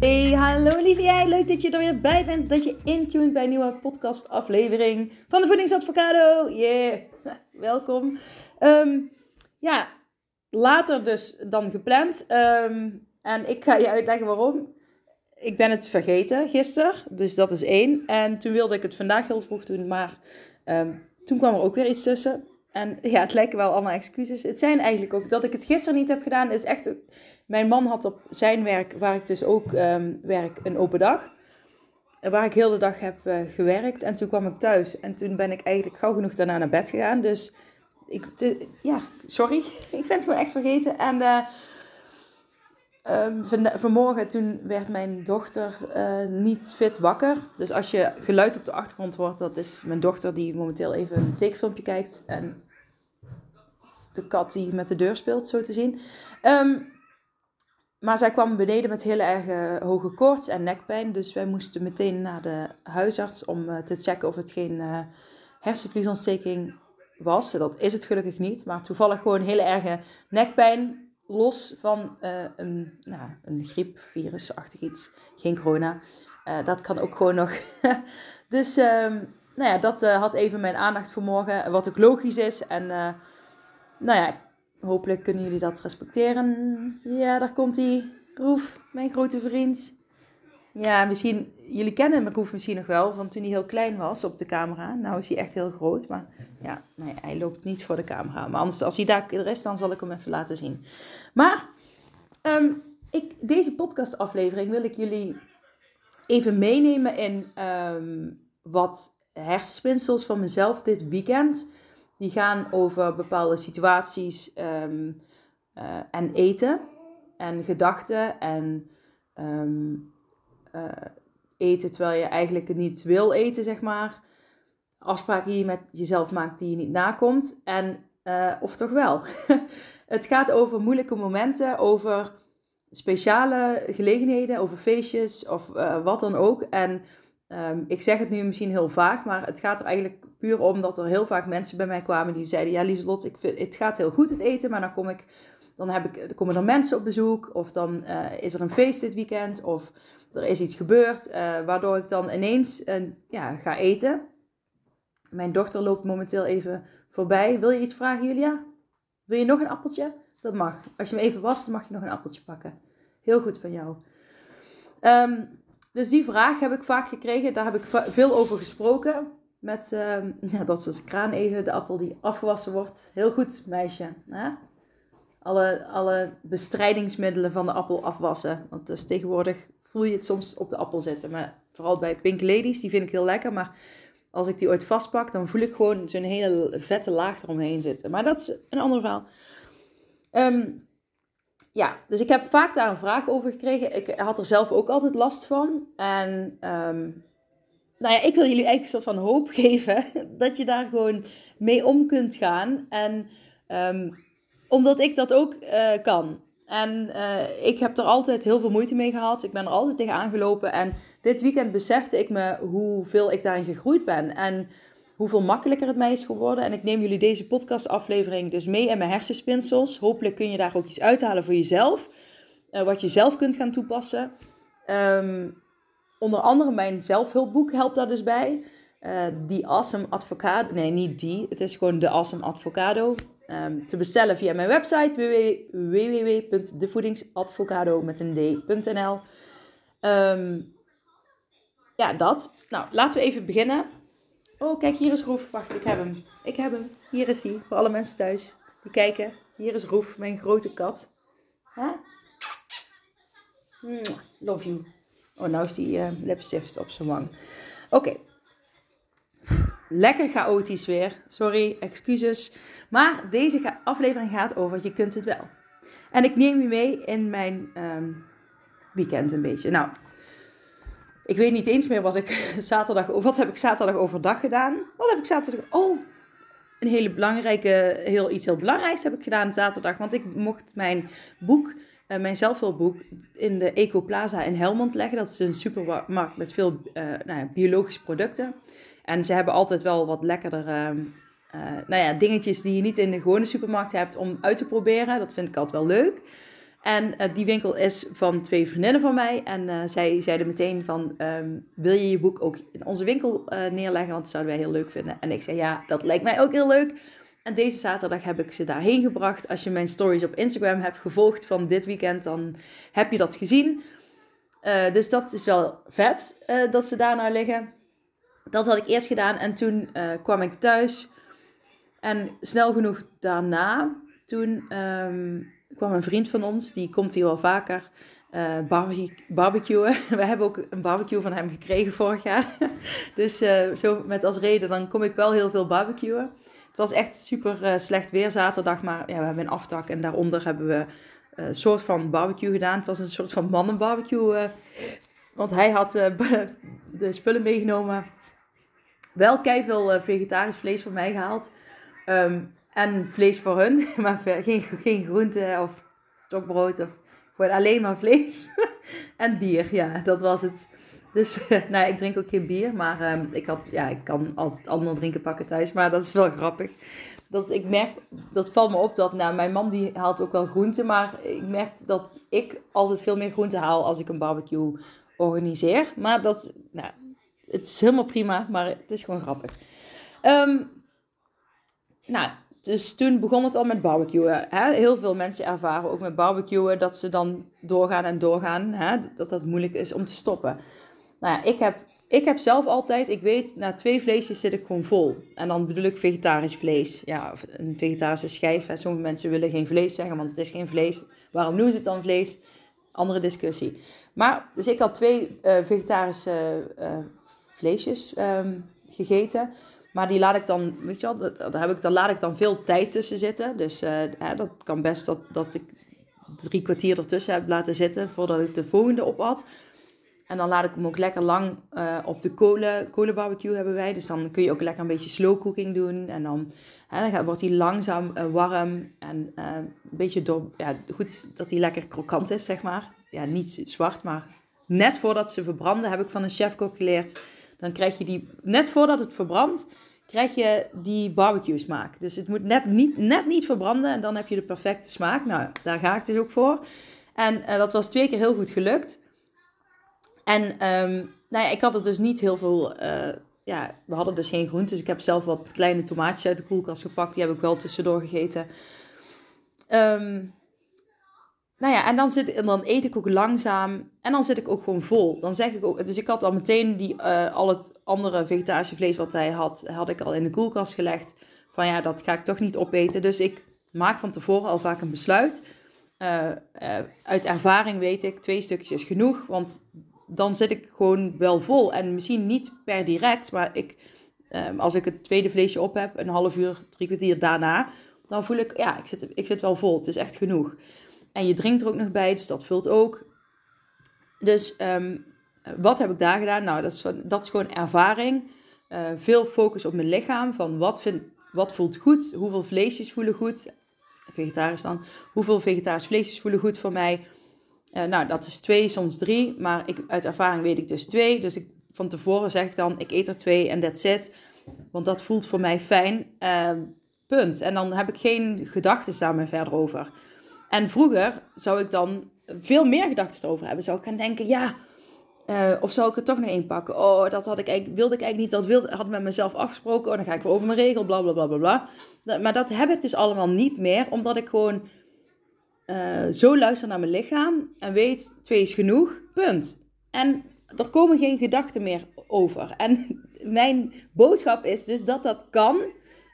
Hey, hallo lieve jij. Leuk dat je er weer bij bent. Dat je intuned bij een nieuwe podcast aflevering van de Voedingsadvocado. Yeah, welkom. Ehm, ja, later dus dan gepland. Ehm, en ik ga je uitleggen waarom. Ik ben het vergeten gisteren, dus dat is één. En toen wilde ik het vandaag heel vroeg doen, maar ehm, toen kwam er ook weer iets tussen. En ja, het lijken wel allemaal excuses. Het zijn eigenlijk ook dat ik het gisteren niet heb gedaan. Is echt. Mijn man had op zijn werk, waar ik dus ook ehm, werk, een open dag. Waar ik heel de dag heb uh, gewerkt. En toen kwam ik thuis. En toen ben ik eigenlijk gauw genoeg daarna naar bed gegaan. Dus ik, ja, sorry. ik ben het gewoon echt vergeten. En uh, um, van, vanmorgen toen werd mijn dochter uh, niet fit wakker. Dus als je geluid op de achtergrond hoort, dat is mijn dochter die momenteel even een tekenfilmpje kijkt. En de kat die met de deur speelt, zo te zien. Um, maar zij kwam beneden met heel erg hoge koorts en nekpijn. Dus wij moesten meteen naar de huisarts om uh, te checken of het geen uh, hersenvliesontsteking was. Dat is het gelukkig niet. Maar toevallig gewoon heel erge nekpijn. Los van uh, een, nou, een griepvirusachtig iets. Geen corona. dat kan ook gewoon nog. dus um, nou ja, dat had even mijn aandacht voor morgen. Wat ook logisch is. En nou ja, hopelijk kunnen jullie dat respecteren. Ja, daar komt hij. Roef, mijn grote vriend. Ja, misschien, jullie kennen Roef misschien nog wel van toen hij heel klein was op de camera. Nou is hij echt heel groot, maar ja, nee, hij loopt niet voor de camera. Maar anders, als hij daar is, dan zal ik hem even laten zien. Maar um, ik, deze podcastaflevering wil ik jullie even meenemen in um, wat hersenspinsels van mezelf dit weekend die gaan over bepaalde situaties um, uh, en eten en gedachten en um, uh, eten terwijl je eigenlijk het niet wil eten, zeg maar. Afspraken die je met jezelf maakt die je niet nakomt. En, uh, of toch wel. het gaat over moeilijke momenten, over speciale gelegenheden, over feestjes of wat dan ook. En Um, ik zeg het nu misschien heel vaag, maar het gaat er eigenlijk puur om dat er heel vaak mensen bij mij kwamen die zeiden: Ja, Lieselot, ik het gaat heel goed het eten, maar dan, kom ik, dan heb ik, komen er mensen op bezoek, of dan uh, is er een feest dit weekend, of er is iets gebeurd, uh, waardoor ik dan ineens uh, ja, ga eten. Mijn dochter loopt momenteel even voorbij. Wil je iets vragen, Julia? Wil je nog een appeltje? Dat mag. Als je me even wast, mag je nog een appeltje pakken. Heel goed van jou. Um, dus die vraag heb ik vaak gekregen. Daar heb ik veel over gesproken. Met, uh, ja, dat is dus kraan even, de appel die afgewassen wordt. Heel goed, meisje. Hè? Alle, alle bestrijdingsmiddelen van de appel afwassen. Want dus tegenwoordig voel je het soms op de appel zitten. Maar vooral bij Pink Ladies, die vind ik heel lekker. Maar als ik die ooit vastpak, dan voel ik gewoon zo'n hele vette laag eromheen zitten. Maar dat is een ander verhaal. Um, ja, dus ik heb vaak daar een vraag over gekregen. Ik had er zelf ook altijd last van. En um, nou ja, ik wil jullie eigenlijk een soort van hoop geven dat je daar gewoon mee om kunt gaan. En um, omdat ik dat ook uh, kan. En uh, ik heb er altijd heel veel moeite mee gehad. Ik ben er altijd tegen aangelopen. En dit weekend besefte ik me hoeveel ik daarin gegroeid ben. En hoeveel makkelijker het mij is geworden. En ik neem jullie deze podcastaflevering dus mee in mijn hersenspinsels. Hopelijk kun je daar ook iets uithalen voor jezelf. Uh, wat je zelf kunt gaan toepassen. Um, onder andere mijn zelfhulpboek helpt daar dus bij. Uh, die Awesome Advocado. Nee, niet die. Het is gewoon de Awesome Advocado. Um, te bestellen via mijn website www.devoedingsadvocado met een d.nl. Um, ja, dat. Nou, laten we even beginnen. Oh, kijk, hier is Roef. Wacht, ik heb hem. Ik heb hem. Hier is hij. Voor alle mensen thuis die kijken. Hier is Roef, mijn grote kat. Huh? Love you. Oh, nou heeft hij uh, lipstift op zijn wang. Oké. Lekker chaotisch weer. Sorry, excuses. Maar deze aflevering gaat over je kunt het wel. En ik neem je mee in mijn um, weekend een beetje. Nou, Ik weet niet eens meer wat ik zaterdag, wat heb ik zaterdag overdag gedaan. Wat heb ik zaterdag, oh, een hele belangrijke, heel, iets heel belangrijks heb ik gedaan zaterdag. Want ik mocht mijn boek, uh, mijn zelfhulpboek, in de Ecoplaza in Helmond leggen. Dat is een supermarkt met veel uh, nou ja, biologische producten. En ze hebben altijd wel wat lekkerder uh, nou ja, dingetjes die je niet in de gewone supermarkt hebt om uit te proberen. Dat vind ik altijd wel leuk. En die winkel is van twee vriendinnen van mij. En zij zeiden meteen van, um, wil je je boek ook in onze winkel neerleggen? Want dat zouden wij heel leuk vinden. En ik zei, ja, dat lijkt mij ook heel leuk. En deze zaterdag heb ik ze daarheen gebracht. Als je mijn stories op Instagram hebt gevolgd van dit weekend, dan heb je dat gezien. dus dat is wel vet dat ze daar nou liggen. Dat had ik eerst gedaan en toen kwam ik thuis. En snel genoeg daarna, toen... Um, kwam een vriend van ons, die komt hier wel vaker barbecue, barbecuen. We hebben ook een barbecue van hem gekregen vorig jaar. dus zo met als reden, dan kom ik wel heel veel barbecuen. Het was echt super uh, slecht weer zaterdag, maar ja, we hebben een aftak en daaronder hebben we een soort van barbecue gedaan. Het was een soort van mannenbarbecue. want hij had de spullen meegenomen. Wel veel vegetarisch vlees voor mij gehaald. Um, en vlees voor hun, maar geen, geen groente of stokbrood of gewoon alleen maar vlees. en bier, ja, dat was het. Dus, nou, ik drink ook geen bier, maar uh, ik, had, ja, ik kan altijd andere drinken pakken thuis. Maar dat is wel grappig. Dat ik merk, dat valt me op dat, nou, mijn man die haalt ook wel groenten. Maar ik merk dat ik altijd veel meer groenten haal als ik een barbecue organiseer. Maar dat, nou, het is helemaal prima, maar het is gewoon grappig. Um, nou, dus toen begon het al met barbecuen. Hè? Heel veel mensen ervaren ook met barbecuen dat ze dan doorgaan en doorgaan. Hè? Dat dat moeilijk is om te stoppen. Nou ja, ik heb, ik heb zelf altijd, ik weet, na twee vleesjes zit ik gewoon vol. En dan bedoel ik vegetarisch vlees. Ja, een vegetarische schijf. Hè? Sommige mensen willen geen vlees zeggen, want het is geen vlees. Waarom noemen ze het dan vlees? Andere discussie. Maar, dus ik had twee uh, vegetarische uh, vleesjes um, gegeten. Maar die laat ik dan, weet je wel, daar, heb ik, daar laat ik dan veel tijd tussen zitten. Dus uh, dat kan best dat, dat ik drie kwartier ertussen heb laten zitten voordat ik de volgende op. En dan laat ik hem ook lekker lang uh, op de kolen, kolenbarbecue hebben wij. Dus dan kun je ook lekker een beetje slow cooking doen. En dan, hè, dan gaat, wordt hij langzaam uh, warm en een beetje door, ja, goed dat hij lekker krokant is, zeg maar. Ja, niet zwart, maar net voordat ze verbranden heb ik van een chefkok geleerd. Dan krijg je die, net voordat het verbrandt, krijg je die barbecue smaak. Dus het moet net niet, net niet verbranden en dan heb je de perfecte smaak. Nou, daar ga ik dus ook voor. En dat was twee keer heel goed gelukt. En um, nou ja, ik had er dus niet heel veel... Uh, ja, we hadden dus geen groenten. Dus ik heb zelf wat kleine tomaatjes uit de koelkast gepakt. Die heb ik wel tussendoor gegeten. Um, nou ja, en dan, zit, en dan eet ik ook langzaam. En dan zit ik ook gewoon vol. Dan zeg ik ook. Dus ik had al meteen die, uh, al het andere vegetarische vlees wat hij had, had ik al in de koelkast gelegd. Van ja, dat ga ik toch niet opeten. Dus ik maak van tevoren al vaak een besluit. Uh, uit ervaring weet ik, twee stukjes is genoeg. Want dan zit ik gewoon wel vol. En misschien niet per direct, maar ik, als ik het tweede vleesje op heb, een half uur, drie kwartier daarna, dan voel ik, ja, ik zit, ik zit wel vol. Het is echt genoeg. En je drinkt er ook nog bij, dus dat vult ook. Dus um, wat heb ik daar gedaan? Nou, dat is, dat is gewoon ervaring. Uh, veel focus op mijn lichaam. Van wat, vind, wat voelt goed? Hoeveel vleesjes voelen goed? Vegetarisch dan. Hoeveel vegetarisch vleesjes voelen goed voor mij? Uh, nou, dat is twee, soms drie. Maar ik, uit ervaring weet ik dus twee. Dus ik van tevoren zeg dan, ik eet er twee en that's it. Want dat voelt voor mij fijn. Uh, punt. En dan heb ik geen gedachten daar meer verder over. En vroeger zou ik dan veel meer gedachten erover hebben. Zou ik gaan denken, ja, uh, of zou ik er toch nog één pakken? Oh, dat had ik eigenlijk, wilde ik eigenlijk niet. Dat wilde, had ik met mezelf afgesproken. Oh, dan ga ik weer over mijn regel, bla bla bla bla bla. Maar dat heb ik dus allemaal niet meer, omdat ik gewoon uh, zo luister naar mijn lichaam en weet, twee is genoeg, punt. En er komen geen gedachten meer over. En mijn boodschap is dus dat dat kan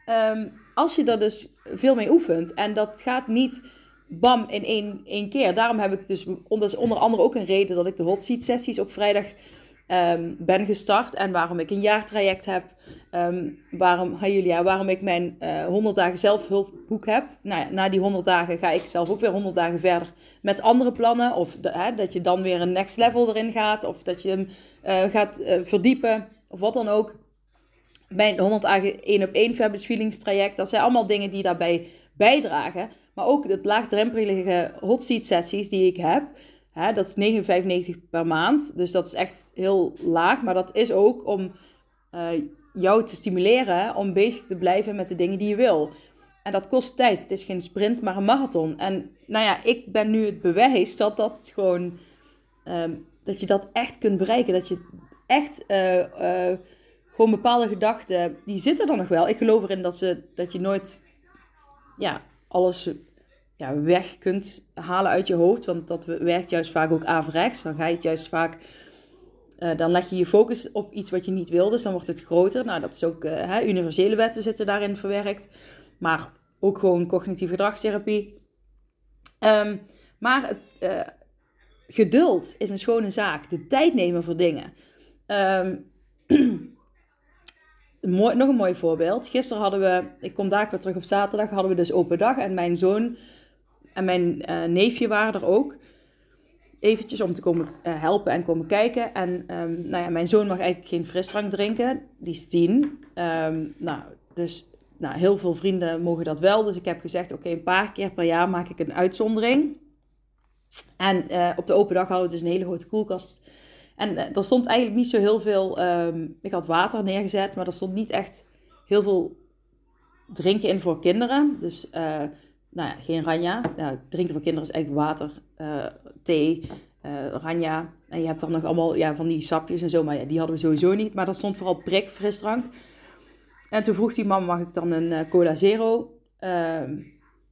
um, als je er dus veel mee oefent. En dat gaat niet bam, in één, één keer. Daarom heb ik dus, is onder andere ook een reden dat ik de hot seat sessies op vrijdag um, ben gestart en waarom ik een jaartraject heb. Um, waarom, hi Julia, waarom ik mijn uh, eh, 100 dagen zelfhulpboek heb. Nou na die 100 dagen ga ik zelf ook weer 100 dagen verder met andere plannen. Of de, hè, dat je dan weer een next level erin gaat. Of dat je hem uh, gaat uh, verdiepen. Of wat dan ook. Mijn 100 dagen 1 op 1 Fabulous Feelings traject. Dat zijn allemaal dingen die daarbij bijdragen. Maar ook het laagdrempelige hot seat sessies die ik heb. Hè, dat is 9,95 per maand. Dus dat is echt heel laag. Maar dat is ook om uh, jou te stimuleren om bezig te blijven met de dingen die je wil. En dat kost tijd. Het is geen sprint, maar een marathon. En nou ja, ik ben nu het bewijs dat dat gewoon... Um, dat je dat echt kunt bereiken. Dat je echt... Uh, uh, gewoon bepaalde gedachten, die zitten er nog wel. Ik geloof erin dat, ze, dat je nooit ja, alles ja, weg kunt halen uit je hoofd. Want dat werkt juist vaak ook averechts. Dan ga je het juist vaak. Uh, dan leg je je focus op iets wat je niet wil, dus dan wordt het groter. Nou, dat is ook uh, hè, universele wetten zitten daarin verwerkt. Maar ook gewoon cognitieve gedragstherapie. Um, maar uh, geduld is een schone zaak. De tijd nemen voor dingen. Um, nog een mooi voorbeeld. Gisteren hadden we, ik kom daar weer terug op zaterdag, hadden we dus open dag. En mijn zoon en mijn uh, neefje waren er ook. Eventjes om te komen uh, helpen en komen kijken. En um, nou ja, mijn zoon mag eigenlijk geen frisdrank drinken. Die is tien. Um, nou, dus nou, heel veel vrienden mogen dat wel. Dus ik heb gezegd, oké, een paar keer per jaar maak ik een uitzondering. En uh, op de open dag hadden we dus een hele grote koelkast. En er stond eigenlijk niet zo heel veel... Um, ik had water neergezet, maar er stond niet echt heel veel drinken in voor kinderen. Dus nou ja, geen ranja. Nou, drinken voor kinderen is eigenlijk water, uh, thee, uh, ranja. En je hebt dan nog allemaal ja, van die sapjes en zo, maar ja, die hadden we sowieso niet. Maar er stond vooral prik frisdrank. En toen vroeg die man, mag ik dan een uh, cola zero? Ehm,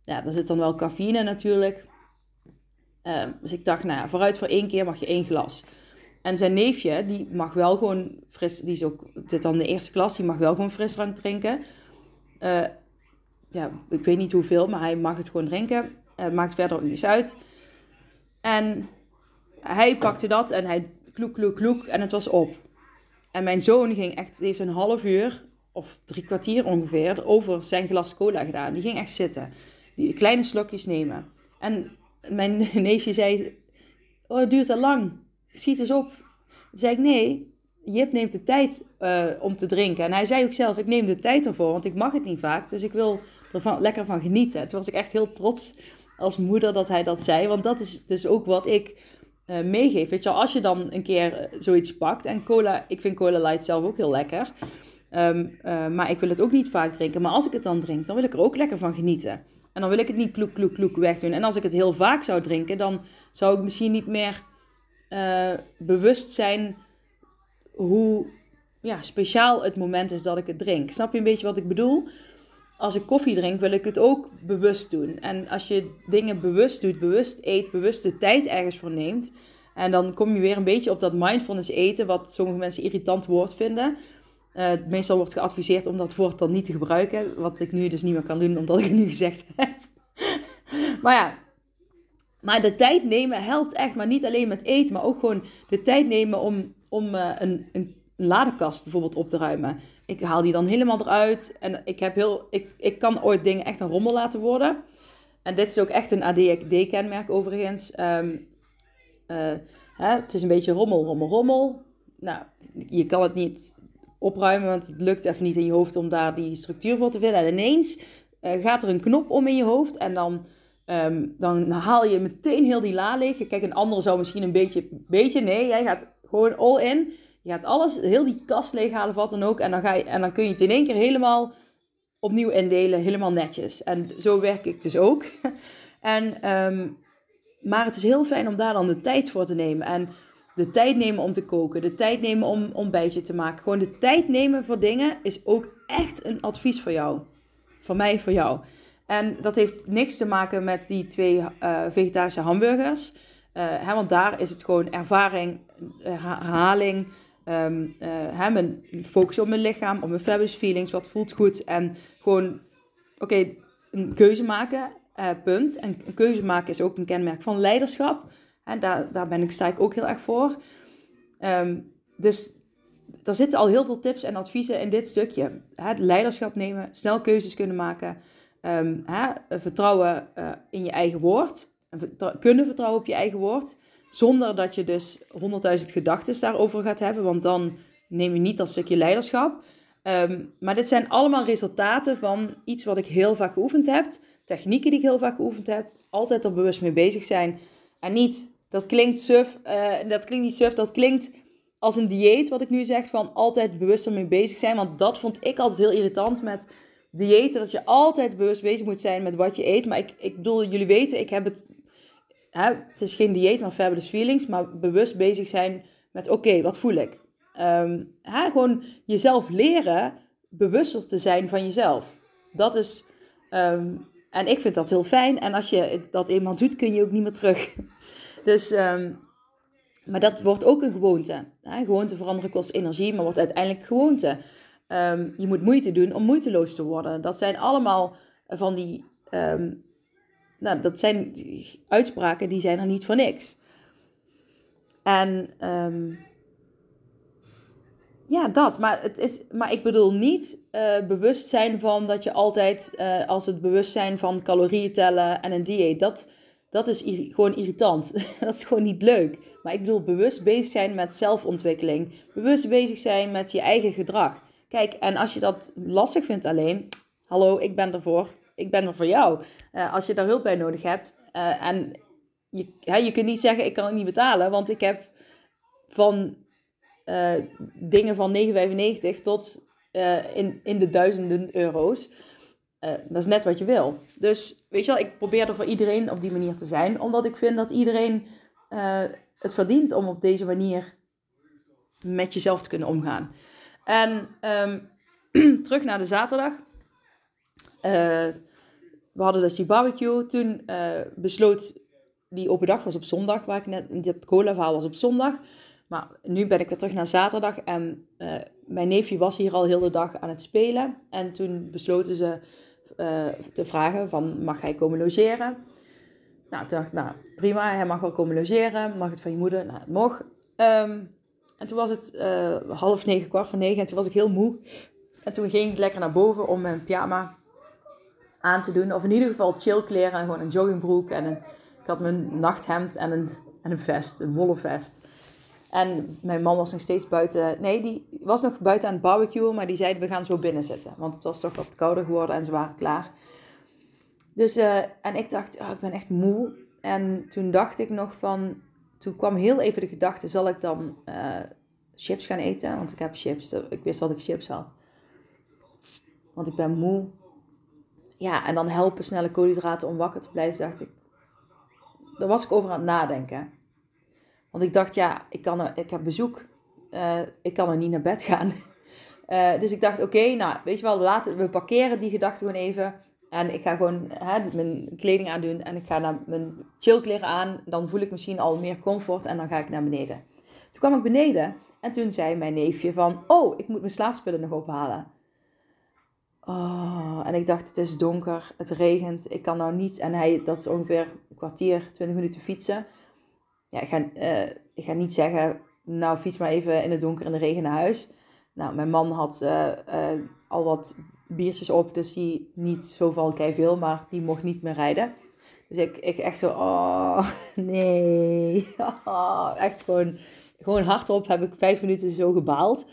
ja, daar zit dan wel cafeïne natuurlijk. Ehm, dus ik dacht, nou ja, vooruit voor één keer mag je één glas. En zijn neefje, die mag wel gewoon fris, die is ook, zit dan in de eerste klas, die mag wel gewoon frisdrank drinken ja, ik weet niet hoeveel, maar hij mag het gewoon drinken. Uh, maakt verder ook niets uit. En hij pakte dat en hij kloek, kloek, kloek en het was op. En mijn zoon ging echt, heeft een half uur of drie kwartier ongeveer over zijn glas cola gedaan. Die ging echt zitten. Die kleine slokjes nemen. En mijn neefje zei, oh het duurt al lang. Schiet eens op. Toen zei ik, nee, Jip neemt de tijd uh, om te drinken. En hij zei ook zelf, ik neem de tijd ervoor, want ik mag het niet vaak. Dus ik wil er lekker van genieten. Toen was ik echt heel trots als moeder dat hij dat zei. Want dat is dus ook wat ik uh, meegeef. Weet je als je dan een keer eh, zoiets pakt. En cola, ik vind cola light zelf ook heel lekker. Um, uh, maar ik wil het ook niet vaak drinken. Maar als ik het dan drink, dan wil ik er ook lekker van genieten. En dan wil ik het niet kloek, kloek, kloek wegdoen. En als ik het heel vaak zou drinken, dan zou ik misschien niet meer bewust zijn hoe ja, speciaal het moment is dat ik het drink. Snap je een beetje wat ik bedoel? Als ik koffie drink, wil ik het ook bewust doen. En als je dingen bewust doet, bewust eet, bewust de tijd ergens voor neemt. En dan kom je weer een beetje op dat mindfulness eten, wat sommige mensen irritant woord vinden. Uh, meestal wordt geadviseerd om dat woord dan niet te gebruiken. Wat ik nu dus niet meer kan doen, omdat ik het nu gezegd heb. maar ja, maar de tijd nemen helpt echt. Maar niet alleen met eten, maar ook gewoon de tijd nemen om, om uh, een, een ladekast bijvoorbeeld op te ruimen. Ik haal die dan helemaal eruit. En ik, heb heel, ik, ik kan ooit dingen echt een rommel laten worden. En dit is ook echt een ADHD-kenmerk overigens. Um, uh, hè, het is een beetje rommel, rommel, rommel. Nou, je kan het niet opruimen, want het lukt even niet in je hoofd om daar die structuur voor te vinden. En ineens uh, gaat er een knop om in je hoofd en dan, um, dan haal je meteen heel die la leeg. Kijk, een ander zou misschien een beetje, beetje, nee, jij gaat gewoon all in. Je gaat alles, heel die kast leeghalen, wat dan ook. En dan, ga je, en dan kun je het in één keer helemaal opnieuw indelen, helemaal netjes. En zo werk ik dus ook. en, um, maar het is heel fijn om daar dan de tijd voor te nemen. En de tijd nemen om te koken, de tijd nemen om ontbijtje te maken. Gewoon de tijd nemen voor dingen is ook echt een advies voor jou. Van mij voor jou. En dat heeft niks te maken met die twee uh, vegetarische hamburgers. Uh, hè, want daar is het gewoon ervaring, herhaling, Um, mijn focus op mijn lichaam, op mijn fabulous feelings, wat voelt goed. En gewoon, oké, een keuze maken, uh, punt. En een keuze maken is ook een kenmerk van leiderschap. En daar, daar ben ik, sta ik ook heel erg voor. Um, dus er zitten al heel veel tips en adviezen in dit stukje. Hè, leiderschap nemen, snel keuzes kunnen maken, ehm, hè, vertrouwen uh, in je eigen woord, kunnen vertrouwen op je eigen woord, zonder dat je dus honderdduizend gedachten daarover gaat hebben, want dan neem je niet dat stukje leiderschap. Um, maar dit zijn allemaal resultaten van iets wat ik heel vaak geoefend heb, technieken die ik heel vaak geoefend heb, altijd er bewust mee bezig zijn. En niet, dat klinkt suf, uh, dat klinkt niet suf, dat klinkt als een dieet, wat ik nu zeg, van altijd bewust ermee bezig zijn. Want dat vond ik altijd heel irritant met diëten, dat je altijd bewust bezig moet zijn met wat je eet. Maar ik, ik bedoel, jullie weten, ik heb het, het is geen dieet, maar fabulous feelings, maar bewust bezig zijn met, oké, wat voel ik? Um, hè, gewoon jezelf leren bewuster te zijn van jezelf. Dat is, um, en ik vind dat heel fijn. En als je dat eenmaal doet, kun je ook niet meer terug. Dus um, maar dat wordt ook een gewoonte. Hè? Gewoonte veranderen kost energie, maar wordt uiteindelijk gewoonte. Je moet moeite doen om moeiteloos te worden. Dat zijn allemaal van die. Nou, dat zijn uitspraken die zijn er niet voor niks. En um, ja, dat. Maar, het is, maar ik bedoel niet uh, bewust zijn van dat je altijd, uh, als het bewustzijn van calorieën tellen en een dieet, dat, dat is gewoon irritant. dat is gewoon niet leuk. Maar ik bedoel bewust bezig zijn met zelfontwikkeling. Bewust bezig zijn met je eigen gedrag. Kijk, en als je dat lastig vindt alleen, hallo, ik ben ervoor. Ik ben er voor jou. Uh, als je daar hulp bij nodig hebt. Uh, en je, hè, je kunt niet zeggen, ik kan het niet betalen. Want ik heb van uh, dingen van 9,95 tot in, in de duizenden euro's. dat is net wat je wil. Dus weet je wel, ik probeer er voor iedereen op die manier te zijn. Omdat ik vind dat iedereen het verdient om op deze manier met jezelf te kunnen omgaan. En um, terug naar de zaterdag. We hadden dus die barbecue. Toen uh, besloot, die open dag was op zondag, waar ik net, dit cola verhaal was op zondag. Maar nu ben ik weer terug naar zaterdag en uh, mijn neefje was hier al heel de dag aan het spelen. En toen besloten ze te vragen van, mag hij komen logeren? Nou, toen dacht ik, nou prima, hij mag wel komen logeren. Mag het van je moeder? Nou, het mocht. Um, en toen was het half negen, kwart van negen. En toen was ik heel moe. En toen ging ik lekker naar boven om mijn pyjama aan te doen. Of in ieder geval chill kleren. En gewoon een joggingbroek. En een, ik had mijn nachthemd en een, en een vest. Een wollen vest. En mijn man was nog steeds buiten. Nee, die was nog buiten aan het barbecuen. Maar die zei, we gaan zo binnen zitten. Want het was toch wat kouder geworden en ze waren klaar. Dus, uh, en ik dacht, oh, ik ben echt moe. En toen dacht ik nog van, toen kwam heel even de gedachte, zal ik dan uh, chips gaan eten? Want ik heb chips, ik wist dat ik chips had. Want ik ben moe. Ja, en dan helpen snelle koolhydraten om wakker te blijven, dacht ik. Daar was ik over aan het nadenken. Want ik dacht, ja, ik, kan er, ik heb bezoek. Uh, ik kan er niet naar bed gaan. Uh, dus ik dacht, oké, nou, weet je wel, laten we parkeren die gedachte gewoon even. En ik ga gewoon hè, mijn kleding aandoen en ik ga naar mijn chillkleren aan. Dan voel ik misschien al meer comfort en dan ga ik naar beneden. Toen kwam ik beneden en toen zei mijn neefje van... Oh, ik moet mijn slaapspullen nog ophalen. Oh, en ik dacht, het is donker, het regent, ik kan nou niet... En hij, dat is ongeveer een kwartier, twintig minuten fietsen. Ja, ik ga, uh, ik ga niet zeggen, nou fiets maar even in het donker in de regen naar huis. Nou, mijn man had uh, uh, al wat biertjes op, dus die niet zoveel kei veel, maar die mocht niet meer rijden. Dus ik, ik echt zo, oh nee, echt gewoon, gewoon hardop heb ik vijf minuten zo gebaald.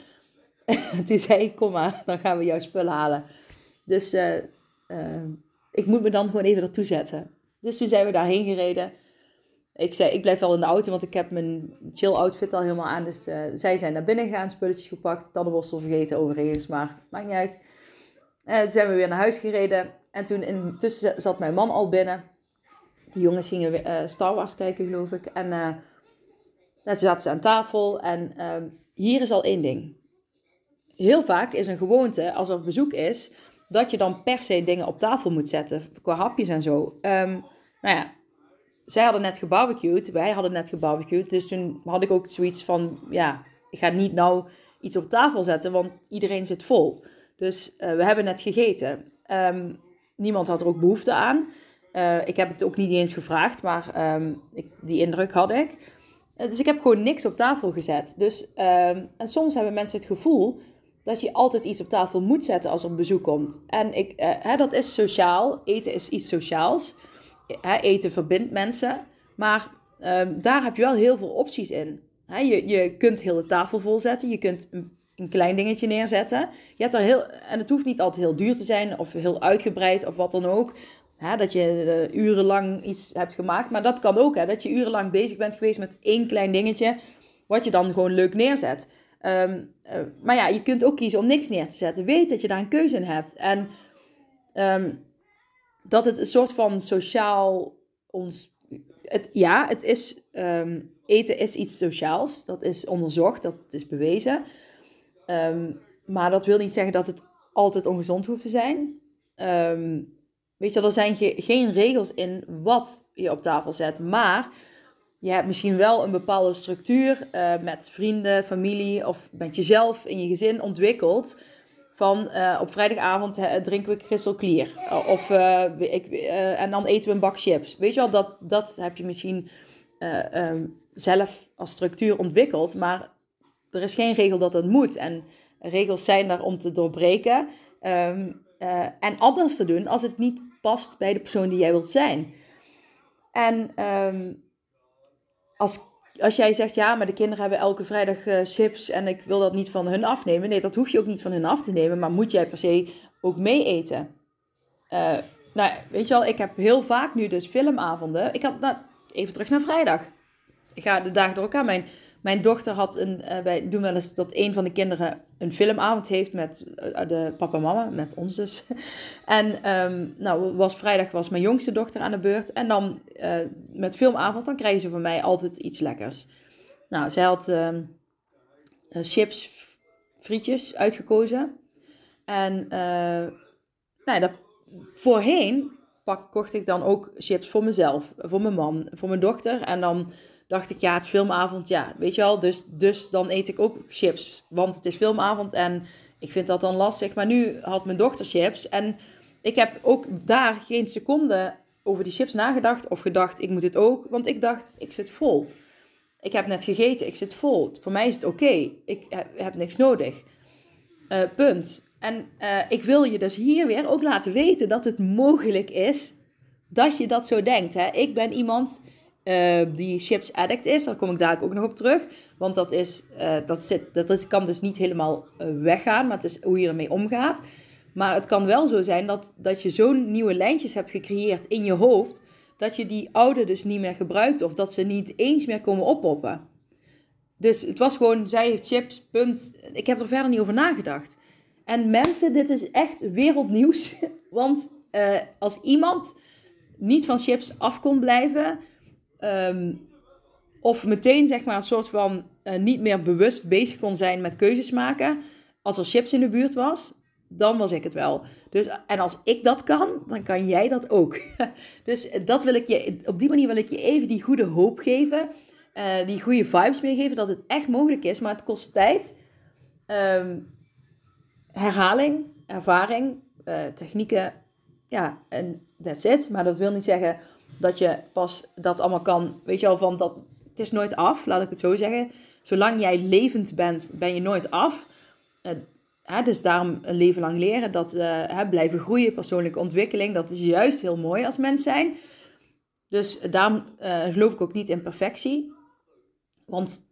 Toen zei ik, kom maar, dan gaan we jouw spullen halen. Dus uh, uh, ik moet me dan gewoon even ertoe zetten. Dus toen zijn we daarheen gereden. Ik zei, ik blijf wel in de auto, want ik heb mijn chill outfit al helemaal aan. Dus uh, zij zijn naar binnen gegaan, spulletjes gepakt. Tandenborstel vergeten overigens, maar maakt niet uit. Uh, toen zijn we weer naar huis gereden. En toen intussen zat mijn man al binnen. Die jongens gingen uh, Star Wars kijken, geloof ik. En uh, toen zaten ze aan tafel. En ehm, hier is al één ding. Heel vaak is een gewoonte, als er bezoek is, dat je dan per se dingen op tafel moet zetten. Qua hapjes en zo. Um, nou ja, zij hadden net gebarbecued. Wij hadden net gebarbecued. Dus toen had ik ook zoiets van, ja, ik ga niet nou iets op tafel zetten, want iedereen zit vol. Dus uh, we hebben net gegeten. Um, niemand had er ook behoefte aan. Uh, ik heb het ook niet eens gevraagd, maar um, ik, die indruk had ik. dus ik heb gewoon niks op tafel gezet. Dus, ehm, en soms hebben mensen het gevoel dat je altijd iets op tafel moet zetten als er bezoek komt. En ik, uh, hè, dat is sociaal. Eten is iets sociaals. Hè, eten verbindt mensen. Maar um, daar heb je wel heel veel opties in. Hè, je, je kunt heel de tafel volzetten. Je kunt een, klein dingetje neerzetten. Je hebt er heel, en het hoeft niet altijd heel duur te zijn of heel uitgebreid of wat dan ook. Hè, dat je uh, urenlang iets hebt gemaakt. Maar dat kan ook. Hè, dat je urenlang bezig bent geweest met één klein dingetje. Wat je dan gewoon leuk neerzet. Um, uh, maar ja, je kunt ook kiezen om niks neer te zetten. Weet dat je daar een keuze in hebt. En um, dat het een soort van sociaal ons. Het, ja, het is. Um, eten is iets sociaals. Dat is onderzocht, dat is bewezen. maar dat wil niet zeggen dat het altijd ongezond hoeft te zijn. weet je, er zijn ge geen regels in wat je op tafel zet. Maar je hebt misschien wel een bepaalde structuur uh, met vrienden, familie of met jezelf in je gezin ontwikkeld. Van uh, op vrijdagavond drinken we crystal clear. Of, ik, en dan eten we een bak chips. Weet je wel, dat, dat heb je misschien um, zelf als structuur ontwikkeld. Maar er is geen regel dat het moet. En regels zijn daar om te doorbreken. Um, en anders te doen als het niet past bij de persoon die jij wilt zijn. En um, als, als jij zegt, ja, maar de kinderen hebben elke vrijdag uh, chips en ik wil dat niet van hun afnemen. Nee, dat hoef je ook niet van hun af te nemen, maar moet jij per se ook mee eten. Uh, nou, weet je wel, ik heb heel vaak nu dus filmavonden. Ik had, nou, even terug naar vrijdag. Ik ga de dagen door elkaar. Mijn mijn dochter had een, uh, wij doen wel eens dat een van de kinderen een filmavond heeft met uh, de papa en mama, met ons dus. en um, nou, was vrijdag was mijn jongste dochter aan de beurt. En dan uh, met filmavond, dan krijgen ze van mij altijd iets lekkers. Nou, zij had ehm, chips, frietjes uitgekozen. En nou, dat, voorheen pak, kocht ik dan ook chips voor mezelf, voor mijn man, voor mijn dochter. En dan dacht ik, ja, het filmavond, ja, weet je wel. Dus, dus dan eet ik ook chips, want het is filmavond en ik vind dat dan lastig. Maar nu had mijn dochter chips en ik heb ook daar geen seconde over die chips nagedacht of gedacht, ik moet het ook. Want ik dacht, ik zit vol. Ik heb net gegeten, ik zit vol. Voor mij is het oké. Ik heb, niks nodig. Uh, punt. En uh, ik wil je dus hier weer ook laten weten dat het mogelijk is dat je dat zo denkt. Hè? Ik ben iemand uh, die chips addict is. Daar kom ik daar ook nog op terug. Want dat, is, uh, dat, zit, dat kan dus niet helemaal uh, weggaan, maar het is hoe je ermee omgaat. Maar het kan wel zo zijn dat, dat je zo'n nieuwe lijntjes hebt gecreëerd in je hoofd, dat je die oude dus niet meer gebruikt of dat ze niet eens meer komen oppoppen. Dus het was gewoon, zij heeft chips, punt. Ik heb er verder niet over nagedacht. En mensen, dit is echt wereldnieuws. Want als iemand niet van chips af kon blijven, Um, of meteen zeg maar een soort van uh, niet meer bewust bezig kon zijn met keuzes maken. Als er chips in de buurt was, dan was ik het wel. Dus, en als ik dat kan, dan kan jij dat ook. dus dat wil ik je, op die manier wil ik je even die goede hoop geven. Uh, die goede vibes meegeven dat het echt mogelijk is. Maar het kost tijd, um, herhaling, ervaring, technieken. Ja, en that's it. Maar dat wil niet zeggen dat je pas dat allemaal kan, weet je wel, van dat het is nooit af, laat ik het zo zeggen. Zolang jij levend bent, ben je nooit af. Uh, hè, dus daarom een leven lang leren, dat uh, hè, blijven groeien, persoonlijke ontwikkeling, dat is juist heel mooi als mens zijn. Dus daarom uh, geloof ik ook niet in perfectie. Want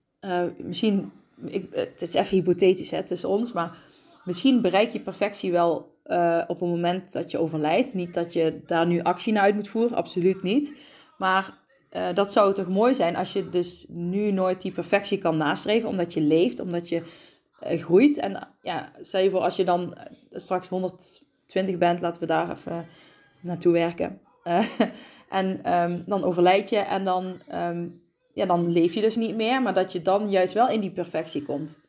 misschien, ik, het is even hypothetisch hè, tussen ons, maar misschien bereik je perfectie wel uh, op het moment dat je overlijdt. Niet dat je daar nu actie naar uit moet voeren, absoluut niet. Maar uh, dat zou toch mooi zijn als je dus nu nooit die perfectie kan nastreven, omdat je leeft, omdat je uh, groeit. En ja, stel je voor als je dan straks 120 bent, laten we daar even naartoe werken. en um, dan overlijd je en dan, um, ja, dan leef je dus niet meer, maar dat je dan juist wel in die perfectie komt.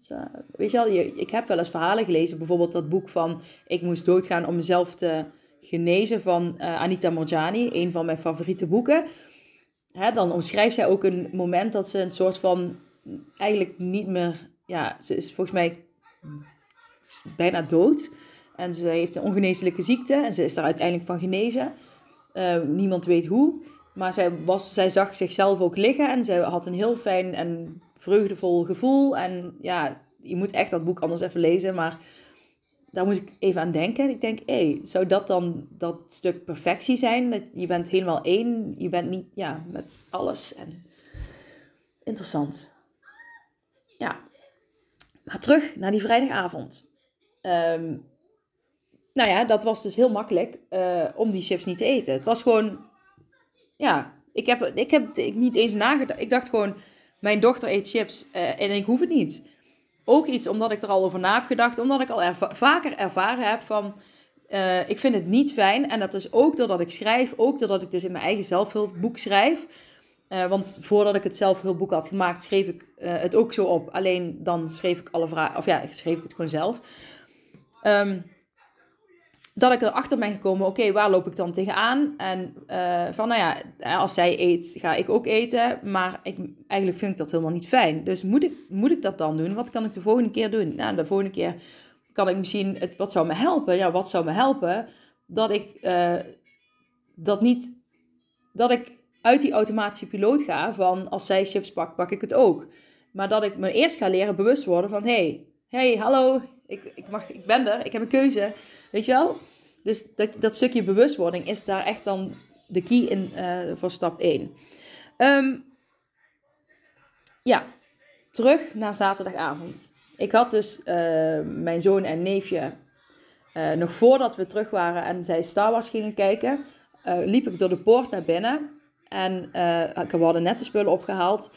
Dus, uh, weet je wel, ik heb wel eens verhalen gelezen, bijvoorbeeld dat boek van Ik moest doodgaan om mezelf te genezen van uh, Anita Morjani, een van mijn favoriete boeken. Hè, dan omschrijft zij ook een moment dat ze een soort van eigenlijk niet meer, ja, ze is volgens mij bijna dood. En ze heeft een ongeneeslijke ziekte en ze is daar uiteindelijk van genezen. Uh, niemand weet hoe. Maar zij, was, zij zag zichzelf ook liggen en zij had een heel fijn en vreugdevol gevoel. En ja, je moet echt dat boek anders even lezen, maar daar moest ik even aan denken. Ik denk, hé, zou dat dan dat stuk perfectie zijn? Dat je bent helemaal één, je bent niet, ja, met alles. En interessant. Ja. Maar terug naar die vrijdagavond. Ehm, nou ja, dat was dus heel makkelijk uh, om die chips niet te eten. Het was gewoon, ja, ik heb, ik heb ik niet eens nagedacht. Ik dacht gewoon, mijn dochter eet chips uh, en ik hoef het niet. Ook iets omdat ik er al over na heb gedacht, omdat ik al vaker ervaren heb van, uh, ik vind het niet fijn. En dat is ook doordat ik schrijf, ook doordat ik dus in mijn eigen zelfhulpboek schrijf. Uh, want voordat ik het zelfhulpboek had gemaakt, schreef ik het ook zo op. Alleen dan schreef ik alle vragen, of ja, schreef ik het gewoon zelf. Um, dat ik erachter ben gekomen, oké, waar loop ik dan tegenaan? En uh, van, nou ja, als zij eet, ga ik ook eten. Maar ik, eigenlijk vind ik dat helemaal niet fijn. Dus moet ik, moet ik dat dan doen? Wat kan ik de volgende keer doen? Nou, de volgende keer kan ik misschien, het, wat zou me helpen? Ja, wat zou me helpen? Dat ik uh, dat niet, dat ik uit die automatische piloot ga van, als zij chips pakt, pak ik het ook. Maar dat ik me eerst ga leren bewust worden van, hey, hey, hallo, ik, ik, mag, ik ben er, ik heb een keuze. Weet je wel? Dus dat, dat stukje bewustwording is daar echt dan de key in uh, voor stap 1. Um, ehm, ja, terug naar zaterdagavond. Ik had dus uh, mijn zoon en neefje, uh, nog voordat we terug waren en zij Star Wars gingen kijken, liep ik door de poort naar binnen. En we hadden net de spullen opgehaald.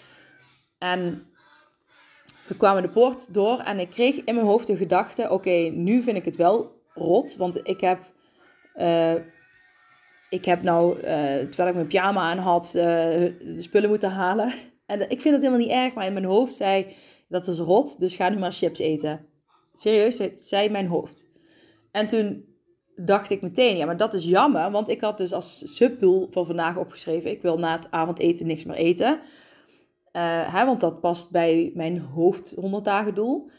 En we kwamen de poort door en ik kreeg in mijn hoofd de gedachte: oké, nu vind ik het wel rot. Want ik heb, uh, ik heb nou, uh, terwijl ik mijn pyjama aan had, uh, de spullen moeten halen. En ik vind het helemaal niet erg, maar in mijn hoofd zei, dat is rot, dus ga nu maar chips eten. Serieus, zei mijn hoofd. En toen dacht ik meteen, ja, maar dat is jammer, want ik had dus als subdoel voor vandaag opgeschreven, ik wil na het avondeten niks meer eten. hè, want dat past bij mijn hoofd 100 dagen doel.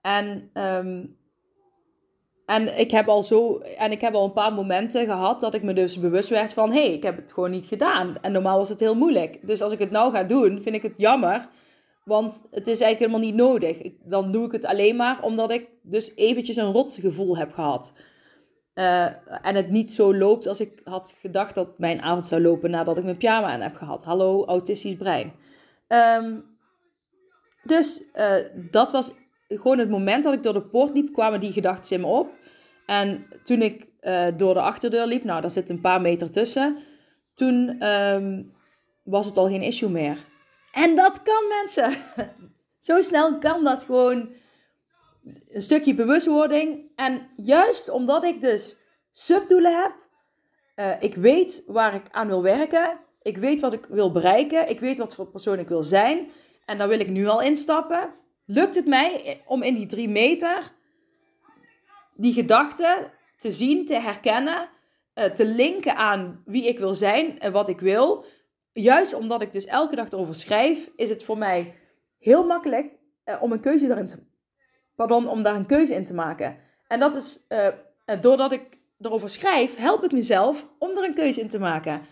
En um, en ik heb al zo, en ik heb al een paar momenten gehad dat ik me dus bewust werd van, hé, hey, ik heb het gewoon niet gedaan. En normaal was het heel moeilijk. Dus als ik het nou ga doen, vind ik het jammer, want het is eigenlijk helemaal niet nodig. Ik, dan doe ik het alleen maar omdat ik dus eventjes een rotgevoel heb gehad. Uh, en het niet zo loopt als ik had gedacht dat mijn avond zou lopen nadat ik mijn pyjama aan heb gehad. Hallo, autistisch brein. Um, dus uh, dat was gewoon het moment dat ik door de poort liep, kwamen die gedachten in me op. En toen ik uh, door de achterdeur liep, nou, daar zit een paar meter tussen, toen um, was het al geen issue meer. En dat kan mensen. Zo snel kan dat gewoon. Een stukje bewustwording. En juist omdat ik dus subdoelen heb, uh, ik weet waar ik aan wil werken, ik weet wat ik wil bereiken, ik weet wat voor persoon ik wil zijn. En daar wil ik nu al instappen lukt het mij om in die drie meter die gedachten te zien, te herkennen, eh, te linken aan wie ik wil zijn en wat ik wil. Juist omdat ik dus elke dag erover schrijf, is het voor mij heel makkelijk eh, om een keuze daarin te, pardon, om daar een keuze in te maken. En dat is uh, doordat ik erover schrijf, help ik mezelf om er een keuze in te maken.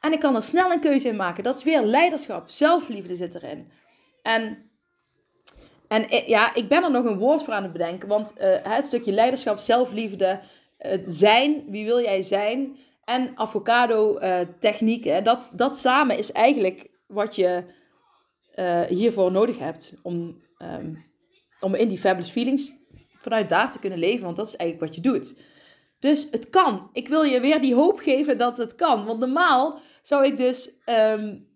En ik kan er snel een keuze in maken. Dat is weer leiderschap, zelfliefde zit erin. En en eh, ja, ik ben er nog een woord voor aan het bedenken. Want uh, het stukje leiderschap, zelfliefde, uh, zijn, wie wil jij zijn? En avocado uh, technieken. Dat, dat samen is eigenlijk wat je hiervoor nodig hebt. Om, um, om in die fabulous feelings vanuit daar te kunnen leven. Want dat is eigenlijk wat je doet. Dus het kan. Ik wil je weer die hoop geven dat het kan. Want normaal zou ik dus... Um,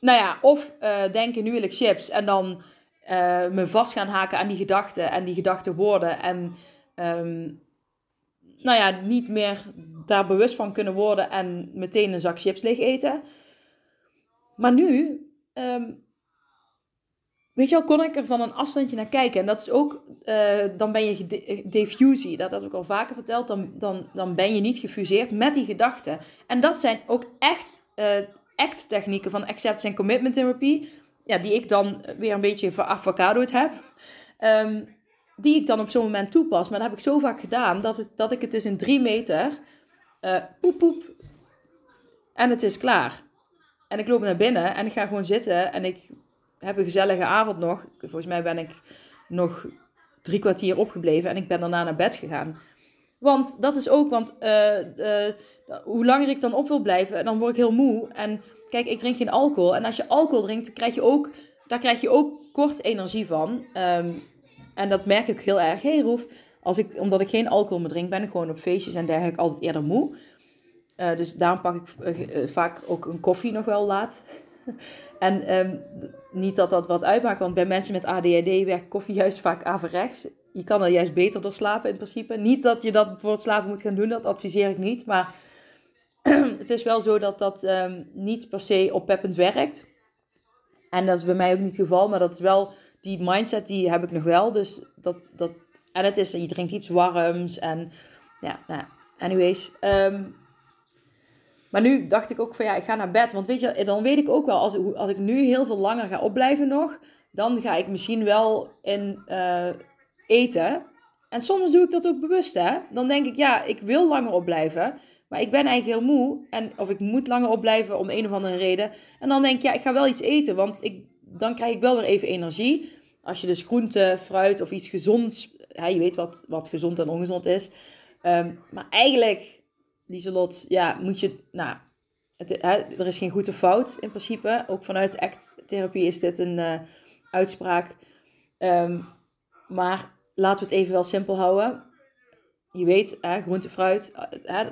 nou ja, of denken, nu wil ik chips. En dan uh, me vast gaan haken aan die gedachten en die gedachten worden. En um, nou ja, niet meer daar bewust van kunnen worden en meteen een zak chips leeg eten. Maar nu, um, weet je wel, kon ik er van een afstandje naar kijken. En dat is ook, uh, dan ben je defusie. Dat heb ik al vaker verteld. Dan, dan, dan ben je niet gefuseerd met die gedachten. En dat zijn ook echt uh, act-technieken van acceptance en commitment therapy ja, die ik dan weer een beetje veravocadoed heb. Um, die ik dan op zo'n moment toepas. Maar dat heb ik zo vaak gedaan dat, het, dat ik het dus in drie meter uh, poep poep. En het is klaar. En ik loop naar binnen en ik ga gewoon zitten en ik heb een gezellige avond nog. Volgens mij ben ik nog drie kwartier opgebleven en ik ben daarna naar bed gegaan. Want dat is ook, want uh, uh, hoe langer ik dan op wil blijven, dan word ik heel moe. En kijk, ik drink geen alcohol. En als je alcohol drinkt, krijg je ook, daar krijg je ook kort energie van. Um, en dat merk ik heel erg. Hey Roef, als ik, omdat ik geen alcohol meer drink, ben ik gewoon op feestjes en dergelijke altijd eerder moe. Uh, dus daarom pak ik vaak ook een koffie nog wel laat. en um, niet dat dat wat uitmaakt, want bij mensen met ADHD werkt koffie juist vaak averechts je kan er juist beter door slapen in principe. Niet dat je dat voor het slapen moet gaan doen, dat adviseer ik niet. Maar het is wel zo dat dat um, niet per se oppeppend werkt. En dat is bij mij ook niet het geval, maar dat is wel die mindset die heb ik nog wel. Dus dat, dat, en het is, je drinkt iets warms en ja, nou, anyways. Um, maar nu dacht ik ook van ja, ik ga naar bed. Want weet je, dan weet ik ook wel, als, als ik nu heel veel langer ga opblijven nog, dan ga ik misschien wel in, uh, eten. En soms doe ik dat ook bewust, hè. Dan denk ik, ja, ik wil langer opblijven. Maar ik ben eigenlijk heel moe. En, of ik moet langer opblijven om een of andere reden. En dan denk ik, ja, ik ga wel iets eten. Want ik, dan krijg ik wel weer even energie. Als je dus groente, fruit of iets gezonds... Hè, je weet wat, wat gezond en ongezond is. Um, maar eigenlijk, Lieselot, ja, moet je... Nou, het, hè, er is geen goed of fout in principe. Ook vanuit ACT-therapie is dit een uh, uitspraak. Um, maar laten we het even wel simpel houden. Je weet, hè, groente, fruit,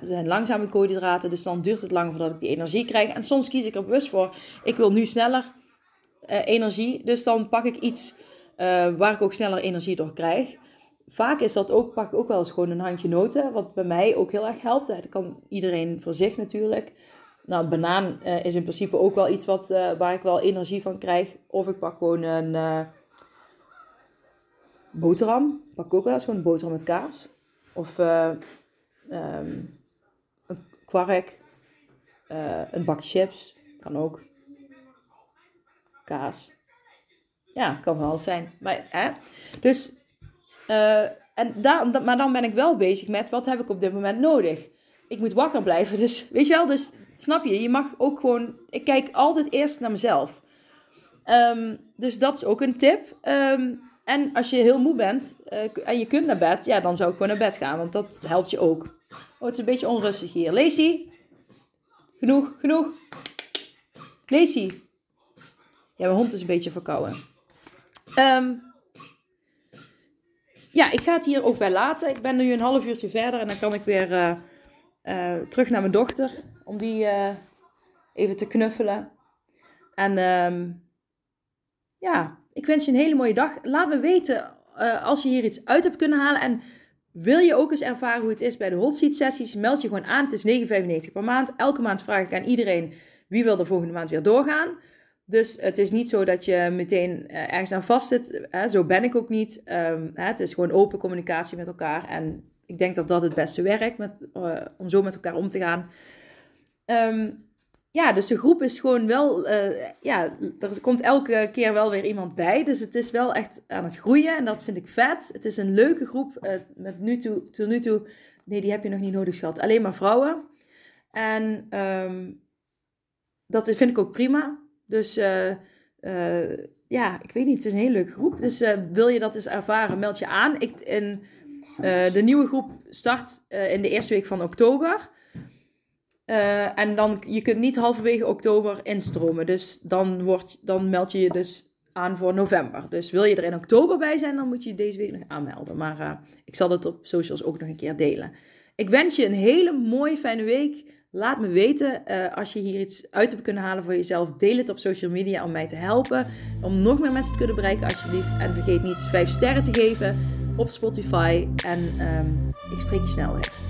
zijn langzame koolhydraten, dus dan duurt het lang voordat ik die energie krijg. En soms kies ik er bewust voor, ik wil nu sneller uh, energie, dus dan pak ik iets uh, waar ik ook sneller energie door krijg. Vaak is dat ook, pak ik ook wel eens gewoon een handje noten, wat bij mij ook heel erg helpt. Dat kan iedereen voor zich natuurlijk. Nou, banaan uh, is in principe ook wel iets wat, waar ik wel energie van krijg. Of ik pak gewoon een boterham. Pak ik ook wel eens gewoon een boterham met kaas. Of uh, um, een kwark. Uh, een bakje chips. Kan ook. Kaas. Ja, kan wel alles zijn. Maar, hè? Dus, uh, en daar, maar dan ben ik wel bezig met wat heb ik op dit moment nodig. Ik moet wakker blijven. Dus, weet je wel, dus snap je, je mag ook gewoon. Ik kijk altijd eerst naar mezelf. Um, dus dat is ook een tip. Um, en als je heel moe bent uh, en je kunt naar bed, ja, dan zou ik gewoon naar bed gaan, want dat helpt je ook. Oh, het is een beetje onrustig hier. Lacey? Genoeg, genoeg. Lacey? Ja, mijn hond is een beetje verkouden. Um, ja, ik ga het hier ook bij laten. Ik ben nu een half uurtje verder en dan kan ik weer uh, uh, terug naar mijn dochter. Om die even te knuffelen. En um, ja, ik wens je een hele mooie dag. Laat me weten uh, als je hier iets uit hebt kunnen halen. En wil je ook eens ervaren hoe het is bij de hot seat sessies? Meld je gewoon aan. Het is 9,95 per maand. Elke maand vraag ik aan iedereen wie wil de volgende maand weer doorgaan. Dus het is niet zo dat je meteen uh, ergens aan vast zit. Zo ben ik ook niet. Hè? Het is gewoon open communicatie met elkaar. En ik denk dat dat het beste werkt met, uh, om zo met elkaar om te gaan. Um, ja, dus de groep is gewoon wel, uh, ja, er komt elke keer wel weer iemand bij. Dus het is wel echt aan het groeien en dat vind ik vet. Het is een leuke groep. Uh, met nu toe, tot nu toe, nee, die heb je nog niet nodig gehad. Alleen maar vrouwen. En um, dat vind ik ook prima. Dus uh, ja, ik weet niet, het is een hele leuke groep. Dus wil je dat eens ervaren, meld je aan. Ik, in, de nieuwe groep start in de eerste week van oktober. Uh, en dan, je kunt niet halverwege oktober instromen. Dus dan, wordt, dan meld je je dus aan voor november. Dus wil je er in oktober bij zijn, dan moet je deze week nog aanmelden. Maar uh, ik zal het op socials ook nog een keer delen. Ik wens je een hele mooie, fijne week. Laat me weten uh, als je hier iets uit hebt kunnen halen voor jezelf. Deel het op social media om mij te helpen. Om nog meer mensen te kunnen bereiken, alsjeblieft. En vergeet niet 5 sterren te geven op Spotify. En um, ik spreek je snel weer.